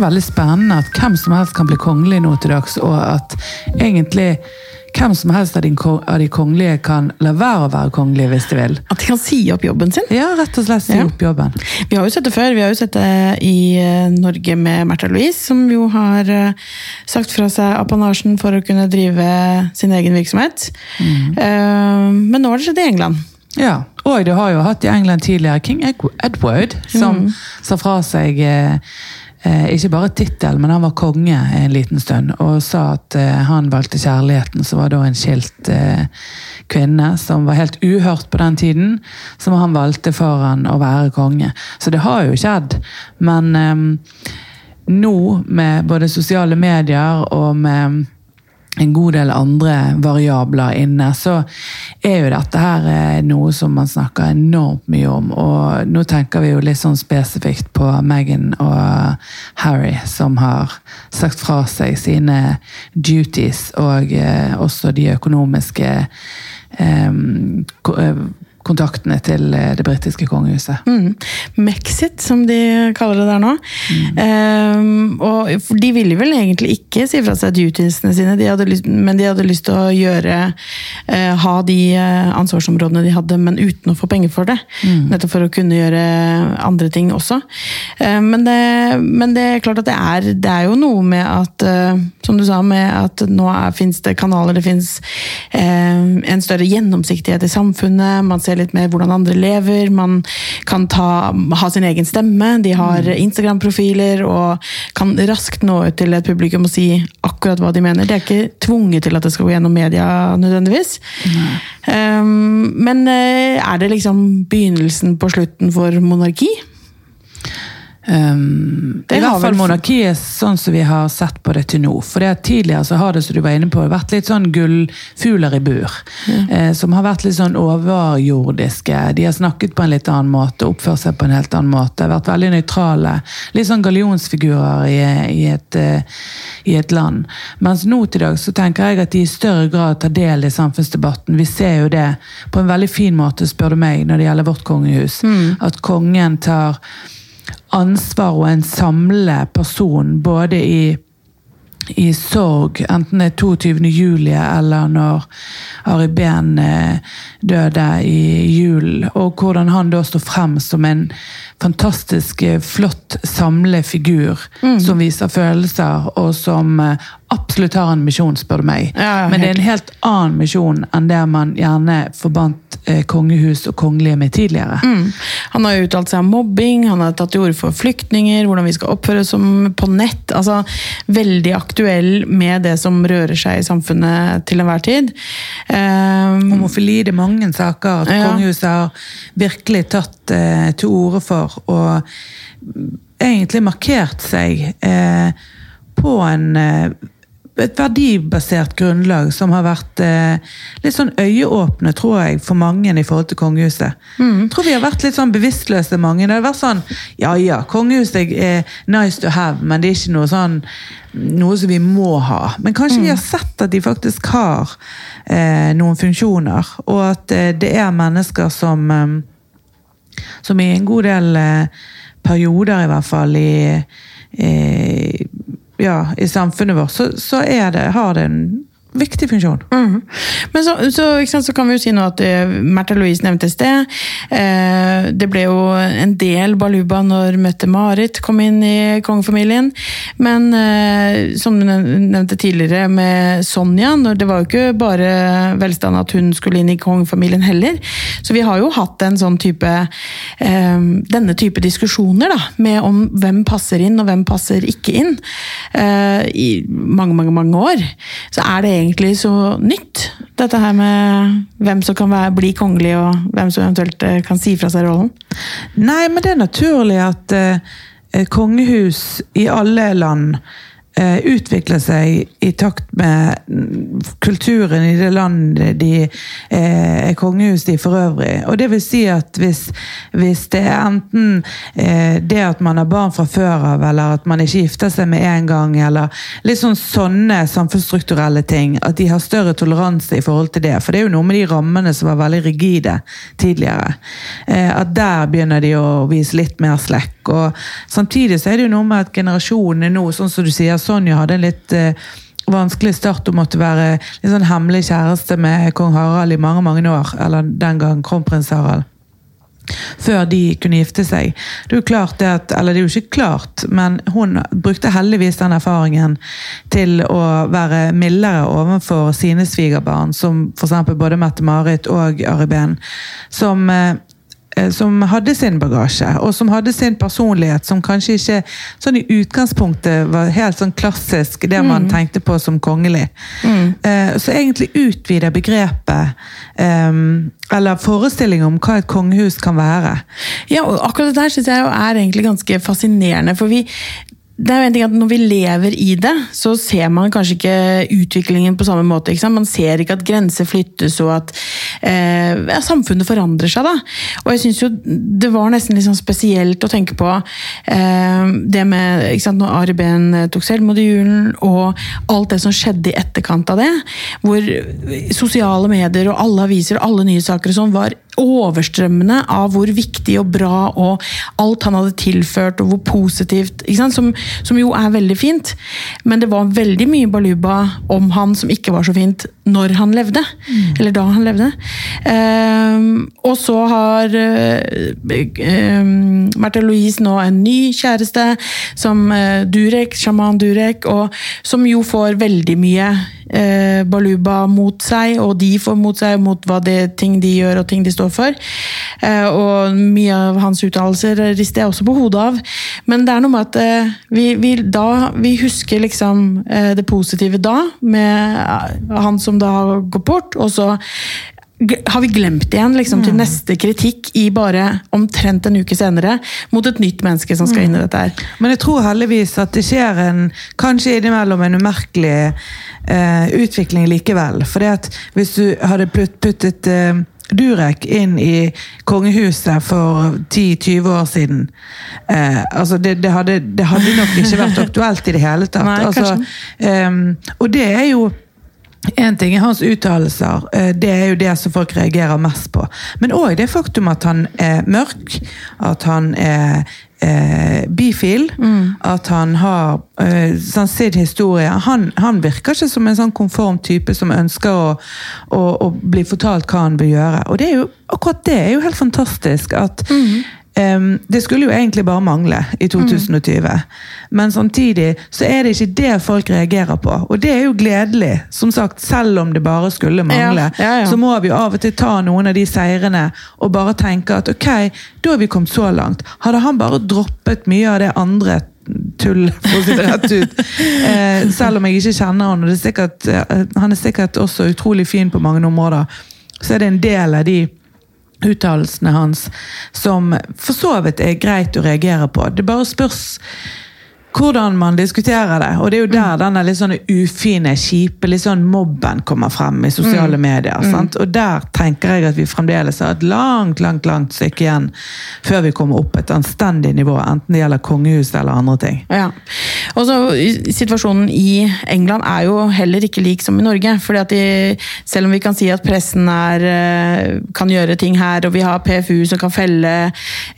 det veldig spennende at hvem som helst kan bli kongelig nå til dags, og at egentlig hvem som helst av de, kongelige kan la være å være kongelige hvis de vil? At de kan si opp jobben sin? Ja, rett og slett si Ja. opp jobben. Vi har jo sett det før. Vi har jo sett det i eh, Norge med Märtha Louise, som jo har eh, sagt fra seg apanasjen for å kunne drive sin egen virksomhet. Mm. Men nå har det skjedd i England. Ja, og det har jo hatt i England tidligere King Edward, som sa fra seg eh, eh, ikke bare tittel, men han var konge en liten stund, og sa at eh, han valgte kjærligheten, som var da en skilt eh, kvinne, som var helt uhørt på den tiden, som han valgte foran å være konge. Så det har jo skjedd, men eh, nå med både sosiale medier og med en god del andre variabler inne, så er jo dette her eh, noe som man snakker enormt mye om. Og nå tenker vi jo litt sånn spesifikt på Meghan og Harry, som har sagt fra seg sine duties, og eh, også de økonomiske eh, kontaktene til eh, det britiske kongehuset. Mm. Mexit, som de kaller det der nå. Ehm, og de ville vel egentlig ikke si fra seg dutiesene sine, de lyst, men de hadde lyst til å gjøre uh, ha de eh, ansvarsområdene de hadde, men uten å få penger for det. Nettopp for å kunne gjøre andre ting også. Uh, men, det, men det er klart at det er, det er jo noe med at, uh, som du sa, med at nå fins det kanaler, det finnes eh, en større gjennomsiktighet i samfunnet, man ser litt mer hvordan andre lever, man kan ta, ha sin egen stemme, de har Instagram-profiler og kan raskt nå ut til et publikum og si akkurat hva de mener. De er ikke tvunget til at det skal gå gjennom media nødvendigvis. Um, men eh, er det liksom begynnelsen på slutten for monarki? Um, hvert fall monarkiet sånn som vi har sett på det til nå. For det at tidligere så har det som du var inne på, vært litt sånn gullfugler i bur. Eh, som har vært litt sånn overjordiske. De har snakket på en litt annen måte, oppført seg på en helt annen måte. Vært veldig nøytrale. Litt sånn gallionsfigurer i, i, et, eh, i et land. Mens nå til dag så tenker jeg at de i større grad tar del i samfunnsdebatten. Vi ser jo det på en veldig fin måte, spør du meg, når det gjelder vårt kongehus. At kongen tar ansvar og en samlende person, både i, i sorg, enten det er 22. juli eller når Ari Behn eh, døde i julen, og hvordan han da står frem som en fantastisk eh, flott samlefigur som viser følelser, og som eh, absolutt har en misjon, spør du meg. Ja, Men det er en helt annen misjon enn det man gjerne forbandt eh, kongehus og kongelige med tidligere. Mm. Han har uttalt seg om mobbing, han har tatt til orde for flyktninger, hvordan vi skal oppføre oss på nett. altså Veldig aktuell med det som rører seg i samfunnet til enhver tid. Um, Homofili, det er mange saker at Ja. kongehuset har virkelig tatt eh, til orde for og egentlig markert seg eh, på en eh, et verdibasert grunnlag som har vært eh, litt sånn øyeåpne, tror jeg, for mange i forhold til kongehuset. Mm. tror vi har vært litt sånn bevisstløse, mange. Det har vært sånn Ja ja, kongehuset er nice to have, men det er ikke noe sånn noe som vi må ha. Men kanskje vi har sett at de faktisk har eh, noen funksjoner, og at eh, det er mennesker som eh, som i en god del eh, perioder, i hvert fall, i, i, ja, i samfunnet vårt, så, så det, har det en viktig funksjon. Mhm. Men så, så, sant, så kan vi jo si nå at uh, Märtha Louise nevnte i sted. Uh, det ble jo en del baluba når Mette-Marit kom inn i kongefamilien. Men uh, som du nevnte tidligere med Sonja, det var jo ikke bare velstand at hun skulle inn i kongefamilien heller. Så vi har jo hatt en sånn type denne type diskusjoner da, med om hvem passer inn og hvem passer ikke inn i mange, mange, mange år. Så er det egentlig så nytt, dette her med hvem som kan være, bli kongelig, og hvem som eventuelt eh, kan si fra seg rollen. Nei, men det er naturlig at eh, eh, kongehus i alle land utvikler seg i takt med kulturen i det landet de eh, er kongehus i for øvrig. Og det vil si at hvis, hvis det er enten eh, det at man har barn fra før av, eller at man ikke gifter seg med en gang, eller litt sånn sånne samfunnsstrukturelle ting, at de har større toleranse i forhold til det. For det er jo noe med de rammene som var veldig rigide tidligere. Eh, at der begynner de å vise litt mer slekk Og samtidig så er det jo noe med at generasjonene nå, sånn som du sier, Sonja hadde en litt eh, vanskelig start Hun måtte være litt sånn hemmelig kjæreste med kong Harald i mange mange år. Eller den gang kronprins Harald. Før de kunne gifte seg. Det er jo klart det at, eller det er jo ikke klart, men hun brukte heldigvis den erfaringen til å være mildere overfor sine svigerbarn, som f.eks. både Mette-Marit og Ari Behn. Som eh, som hadde sin bagasje, og som hadde sin personlighet, som kanskje ikke sånn i utgangspunktet var helt sånn klassisk det man tenkte på som kongelig. Eh, Så egentlig utvider begrepet, eh, eller forestillingen om hva et kongehus kan være. Ja, og akkurat det der synes jeg er egentlig ganske fascinerende, for vi det er jo en ting at Når vi lever i det, så ser man kanskje ikke utviklingen på samme måte. Man ser ikke at grenser flyttes og at eh, ja, samfunnet forandrer seg. da. Og jeg synes jo Det var nesten litt sånn spesielt å tenke på eh, det med ikke sant, når Ari Behn tok selvmord i julen, og alt det som skjedde i etterkant av det. Hvor sosiale medier og alle aviser og alle nyhetssaker og sånn var overstrømmende av hvor viktig og bra og alt han hadde tilført, og hvor positivt? Som, som jo er veldig fint. Men det var veldig mye baluba om han som ikke var så fint når han levde. Eller da han levde. Um, og så har um, Märtha Louise nå en ny kjæreste, som uh, Durek, sjaman Durek, og som jo får veldig mye eh, baluba mot seg, og de får mot seg mot hva det ting de gjør og ting de står for. Eh, og mye av hans uttalelser rister jeg også på hodet av. Men det er noe med at eh, vi, vi, da, vi husker liksom eh, det positive da, med eh, han som da gått bort, og så har vi glemt igjen liksom, til neste kritikk i bare omtrent en uke senere, mot et nytt menneske som skal inn i dette her. Men jeg tror heldigvis at det skjer en kanskje innimellom en umerkelig eh, utvikling likevel. For hvis du hadde puttet eh, Durek inn i kongehuset for 10-20 år siden eh, altså det, det, hadde, det hadde nok ikke vært aktuelt i det hele tatt. Nei, altså, ehm, og det er jo en ting er hans uttalelser, eh, det er jo det som folk reagerer mest på. Men òg det faktum at han er mørk, at han er eh, bifil, at han har eh, sånn sin historie. Han, han virker ikke som en sånn konform type som ønsker å, å, å bli fortalt hva han vil gjøre. Og det er jo, akkurat det er jo helt fantastisk. at Em, det skulle jo egentlig bare mangle i 2020. Men samtidig så er det ikke det folk reagerer på. Og det er jo gledelig. Som sagt, selv om det bare skulle mangle, Ja, ja, ja. så må vi av og til ta noen av de seirene og bare tenke at ok, da har vi kommet så langt. Hadde han bare droppet mye av det andre tull, for å si det rett ut. Eh, selv om jeg ikke kjenner han, og det er sikkert, eh, han er sikkert også utrolig fin på mange områder, så er det en del av de uttalelsene hans som for så vidt er greit å reagere på. Det bare spørs hvordan man diskuterer det. Og det er jo der denne litt sånn ufine, kjipe litt sånn mobben kommer frem i sosiale medier. Sant? Og der tenker jeg at vi fremdeles har et langt, langt langt stykke igjen før vi kommer opp et anstendig nivå, enten det gjelder kongehuset eller andre ting. Ja. Og så Situasjonen i England er jo heller ikke lik som i Norge. fordi at de, Selv om vi kan si at pressen er, eh, kan gjøre ting her, og vi har PFU som kan felle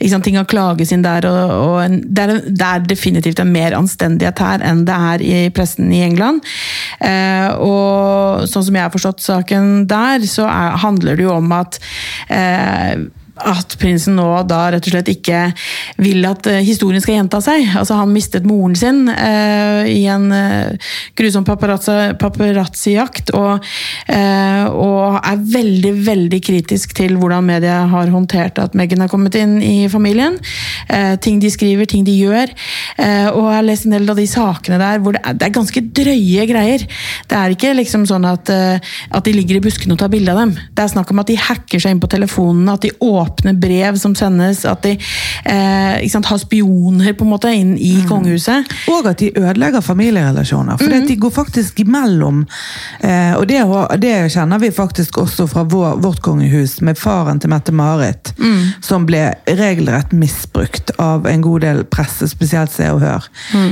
sant, Ting kan klages inn der. og, og det, er, det er definitivt en mer anstendighet her enn det er i pressen i England. Eh, og sånn som jeg har forstått saken der, så er, handler det jo om at eh, at prinsen nå da rett og slett ikke vil at eh, historien skal gjenta seg. Altså Han mistet moren sin eh, i en eh, grusom paparazzi- paparazzi-jakt, og, eh, og er veldig veldig kritisk til hvordan media har håndtert at Meghan har kommet inn i familien. Eh, ting de skriver, ting de gjør. Eh, og jeg har lest en del av de sakene der hvor det er, det er ganske drøye greier. Det er ikke liksom sånn at, at de ligger i buskene og tar bilde av dem. Det er snakk om at de hacker seg inn på telefonene, at de åpner brev som sendes, at de eh, sant, har spioner på en måte inn i kongehuset. Og at de ødelegger familierelasjoner. For de går faktisk imellom. Eh, og det, det kjenner vi faktisk også fra vår, vårt kongehus, med faren til Mette-Marit. Som ble regelrett misbrukt av en god del presse, spesielt Se og Hør.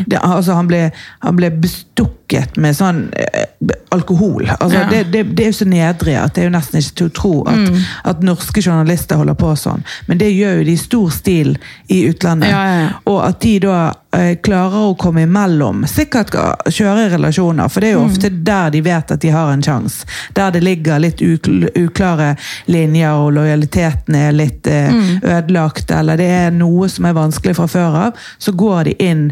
Det, altså, han, ble, han ble bestukket med sånn eh, alkohol. Altså, Ja. det, det, det er jo så nedrig at det er jo nesten ikke til å tro at, at norske journalister holder på sånn. Men det gjør jo de i stor stil i utlandet. Ja, ja. Og at de da eh, klarer å komme imellom. Sikkert kjøre relasjoner, for det er jo ofte der de vet at de har en sjanse. Der det ligger litt uklare linjer, og lojaliteten er litt eh, ødelagt, eller det er noe som er vanskelig fra før av, så går de inn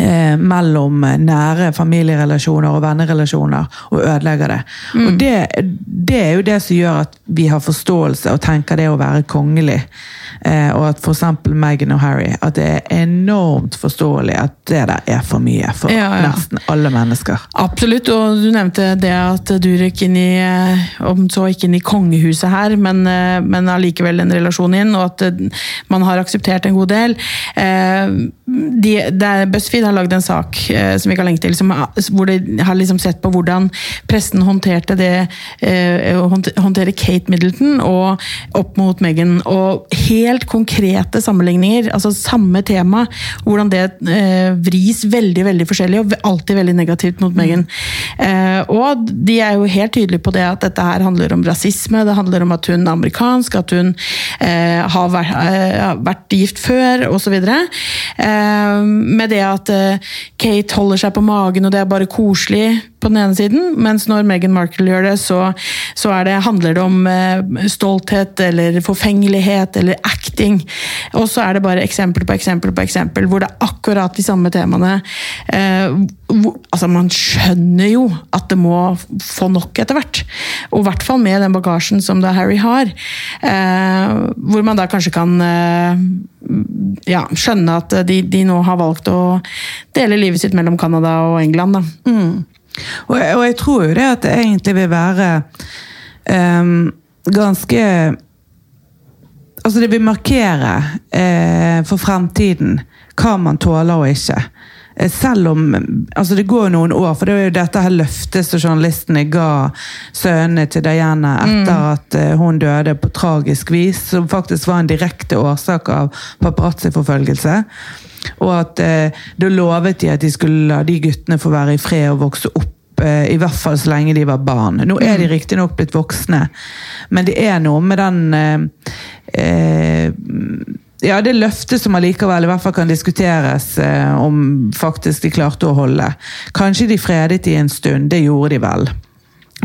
eh, mellom nære familierelasjoner og vennerelasjoner og ødelegger det. Og det, det er jo det som gjør at vi har forståelse og tenker det å være kongelig. Eh, og at f.eks. Meghan og Harry at det er enormt forståelig at det der er for mye for Ja, ja. nesten alle mennesker. Absolutt, og du nevnte det at du røk inn i, eh, om så ikke inn i kongehuset her, men, eh, men allikevel en relasjon inn, og at man har akseptert en god del. Eh, De, det er, BuzzFeed har lagd en sak som vi har lenke til, som, hvor de har liksom sett på hvordan pressen håndterte det å håndtere Kate Middleton og opp mot Meghan, og helt konkrete sammenligninger, altså samme tema, hvordan det eh, vris veldig, veldig forskjellig, og alltid veldig negativt mot Meghan. Eh, og de er jo helt tydelige på det at dette her handler om rasisme, det handler om at hun er amerikansk, at hun eh, har vært, eh, vært gift før, osv. Eh, med det at eh, Kate holder seg på magen, og det er bare koselig på den ene siden, mens når Meghan Markle gjør det, så, så det, handler det om eh, stolthet eller forfengelighet eller acting. Og så er det bare eksempel på eksempel på eksempel hvor det er akkurat de samme temaene. Eh, hvor, altså Man skjønner jo at det må få nok etter hvert. Og i hvert fall med den bagasjen som da Harry har. Eh, hvor man da kanskje kan eh, ja, skjønne at de, de nå har valgt å dele livet sitt mellom Canada og England. Da. Og, og jeg tror jo det at det egentlig vil være um, ganske Altså det vil markere eh, for fremtiden hva man tåler og ikke. Eh, Selv om altså Det går noen år, for det er jo dette her løftet som journalistene ga sønnene til Diana etter at eh, hun døde på tragisk vis, som faktisk var en direkte årsak av paparazzi-forfølgelse. Og at eh, da lovet de at de skulle la de guttene få være i fred og vokse opp eh, i hvert fall så lenge de var barn. Nå er de riktignok blitt voksne, men det er noe med den eh, ja, det løftet som allikevel i hvert fall kan diskuteres eh, om faktisk de klarte å holde. Kanskje de fredet i en stund, det gjorde de vel.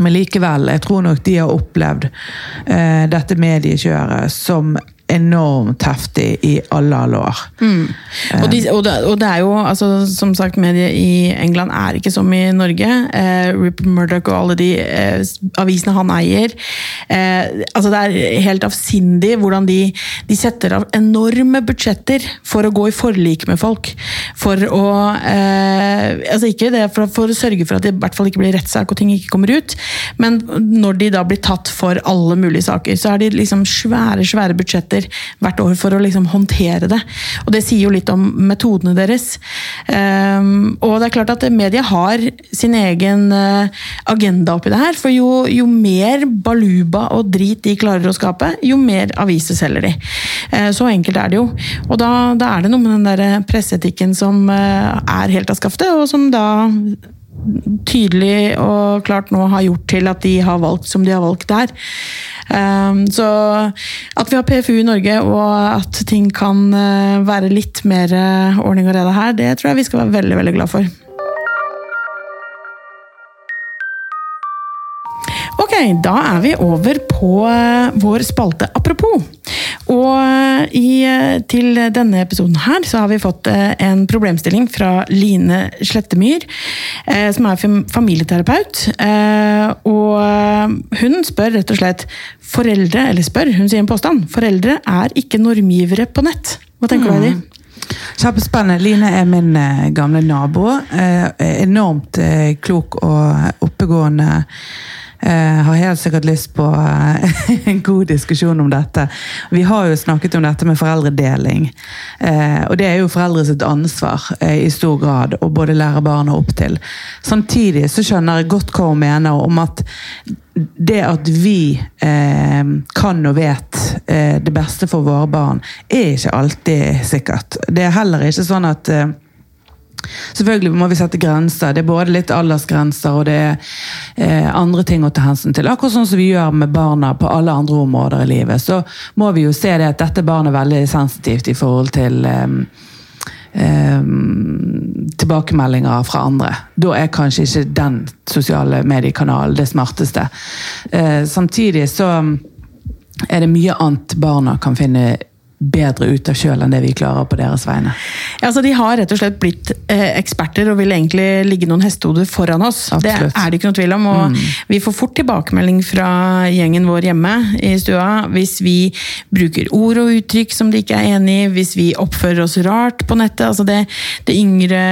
Men likevel, jeg tror nok de har opplevd eh, dette mediekjøret som enormt heftig i alle alle år. Og, de, og, det, og det er jo, altså, som sagt, mediet i England er ikke som i Norge. Eh, Rupert Murdoch og alle de eh, avisene han eier. Eh, altså Det er helt avsindig hvordan de, de setter av enorme budsjetter for å gå i forlik med folk. For å eh, altså ikke det for, for å sørge for at det i hvert fall ikke blir rettssak og ting ikke kommer ut, men når de da blir tatt for alle mulige saker, så har de liksom svære, svære budsjetter hvert år for å liksom håndtere det. Og det sier jo litt om metodene deres. Um, og det er klart at media har sin egen uh, agenda oppi det her. For jo, jo mer baluba og drit de klarer å skape, jo mer aviser selger de. Uh, så enkelt er det jo. Og da, da er det noe med den der presseetikken som uh, er helt av skaftet, og som da tydelig og klart nå har gjort til at de har valgt som de har valgt der. Um, så at vi har PFU i Norge og at ting kan uh, være litt mer uh, ordning og rede her, det tror jeg vi skal være veldig, veldig glad for. Ok, da er vi over på uh, vår spalte Apropos. Og uh, i, uh, til denne episoden her så har vi fått uh, en problemstilling fra Line Slettemyr, som er familieterapeut. Og hun spør rett og slett foreldre, eller spør, hun sier en påstand, foreldre er ikke normgivere på nett. Hva tenker du, Heidi? Kjempespennende. Line er min eh, gamle nabo. Eh, enormt eh, klok og oppegående. Eh, har helt sikkert lyst på eh, en god diskusjon om dette. Vi har jo snakket om dette med foreldredeling. Eh, og det er jo foreldres ansvar eh, i stor grad å både lære barna opp til. Samtidig så skjønner jeg godt hva hun mener om at det at vi eh, kan og vet eh, det beste for våre barn, er ikke alltid sikkert. Det er heller ikke sånn at eh, Selvfølgelig må vi sette grenser. Det er både litt aldersgrenser og det er eh, andre ting å ta hensyn til. Akkurat sånn som vi gjør med barna på alle andre områder i livet. Så må vi jo se det at dette barnet er veldig sensitivt i forhold til eh, eh, tilbakemeldinger fra andre. Da er kanskje ikke den sosiale mediekanalen det smarteste. Eh, samtidig så er det mye annet barna kan finne bedre ut av sjøl enn det vi klarer på deres vegne. Ja, altså De har rett og slett blitt eh, eksperter og vil egentlig ligge noen hestehoder foran oss. Absolutt. Det er det ikke noe tvil om. og mm. Vi får fort tilbakemelding fra gjengen vår hjemme i stua hvis vi bruker ord og uttrykk som de ikke er enig i, hvis vi oppfører oss rart på nettet. altså Det, det yngre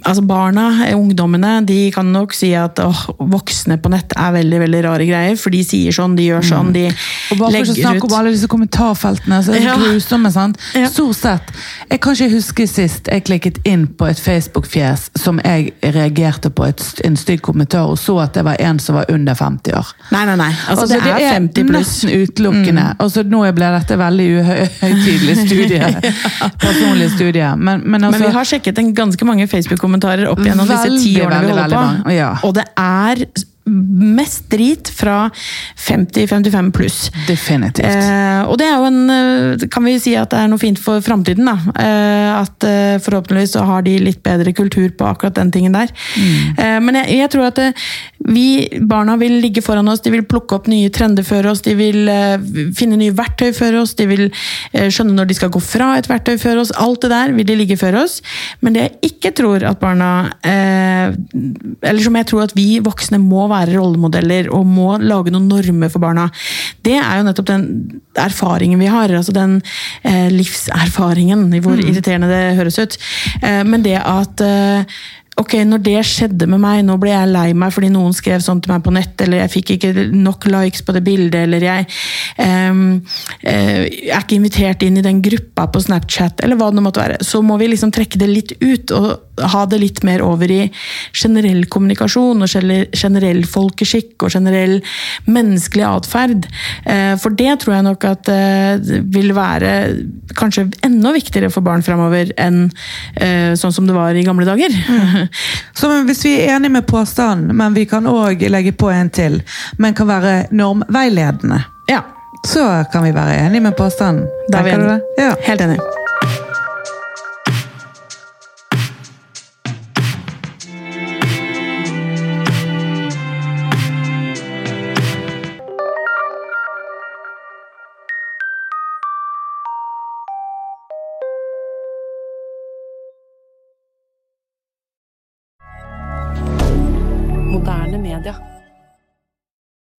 altså Barna, ungdommene, de kan nok si at åh, voksne på nett er veldig veldig rare greier, for de sier sånn, de gjør sånn, de mm. Og bare for å snakke om alle disse kommentarfeltene. så er ja. grusomme. sant? Ja. Stort sett. Jeg kan ikke huske sist jeg klikket inn på et Facebook-fjes som jeg reagerte på et, en stygg kommentar, og så at det var en som var under 50 år. Nei, nei, nei. Altså, altså, det, er 50 pluss. Nesten utelukkende. Mm. Altså, nå ble dette veldig uhøytidelig studie. ja. Personlig studie. Men, men, altså, men, vi har sjekket en ganske mange Facebook-kommentarer opp gjennom disse ti årene vi holder på. Ja. Og det er mest drit fra 50-55 pluss. Definitivt. Eh, og det er jo en eh, Kan vi si at det er noe fint for framtiden, da. Eh, at eh, forhåpentligvis så har de litt bedre kultur på akkurat den tingen der. Mm. Eh, men jeg, jeg, tror at eh, vi, barna vil ligge foran oss, de vil plukke opp nye trender før oss, de vil finne nye verktøy før oss, de vil skjønne når de skal gå fra et verktøy før oss. Alt det der vil de ligge før oss. Men det jeg ikke tror at barna Eller som jeg tror at vi voksne må være være rollemodeller og må lage noen normer for barna. Det er jo nettopp den erfaringen vi har. altså Den eh, livserfaringen, hvor mm. irriterende det høres ut. Eh, men det at eh, ok, når det skjedde med meg, nå ble jeg lei meg fordi noen skrev sånn til meg på nett, eller jeg fikk ikke nok likes på det bildet, eller jeg um, uh, er ikke invitert inn i den gruppa på Snapchat, eller hva det måtte være, så må vi liksom trekke det litt ut og ha det litt mer over i generell kommunikasjon og generell folkeskikk og generell menneskelig atferd. Uh, for det tror jeg nok at uh, vil være kanskje enda viktigere for barn framover enn sånn som det var i gamle dager. Mm. Så hvis vi er enige med påstanden, men vi kan òg legge på en til, men kan være normveiledende, ja. så kan vi være enige med påstanden. Da er vi enige. Ja. Helt enig.